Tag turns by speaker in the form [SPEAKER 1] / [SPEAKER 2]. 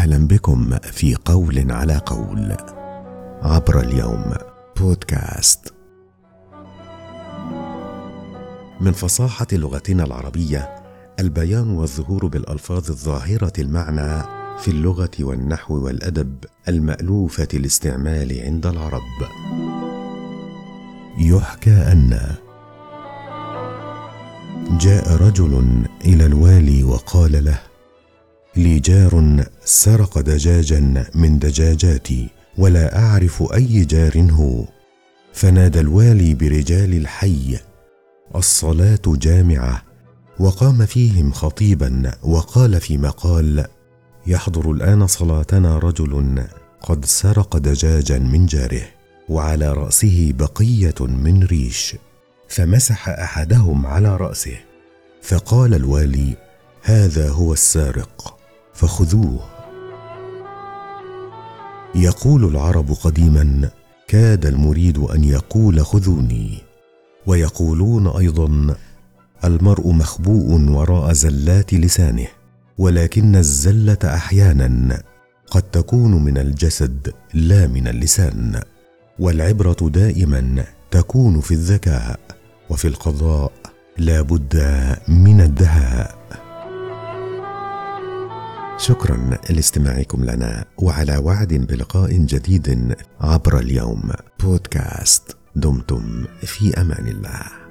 [SPEAKER 1] أهلا بكم في قول على قول عبر اليوم بودكاست. من فصاحة لغتنا العربية البيان والظهور بالألفاظ الظاهرة المعنى في اللغة والنحو والأدب المألوفة الاستعمال عند العرب. يحكى أن جاء رجل إلى الوالي وقال له لي جار سرق دجاجا من دجاجاتي ولا أعرف أي جار هو. فنادى الوالي برجال الحي الصلاة جامعة. وقام فيهم خطيبا وقال في مقال يحضر الآن صلاتنا رجل قد سرق دجاجا من جاره وعلى رأسه بقية من ريش. فمسح أحدهم على رأسه فقال الوالي هذا هو السارق. فخذوه. يقول العرب قديما كاد المريد أن يقول خذوني. ويقولون أيضا المرء مخبوء وراء زلات لسانه ولكن الزلة أحيانا قد تكون من الجسد لا من اللسان. والعبرة دائما تكون في الذكاء وفي القضاء لا بد من الدهاء. شكرا لاستماعكم لنا وعلى وعد بلقاء جديد عبر اليوم. بودكاست دمتم في أمان الله.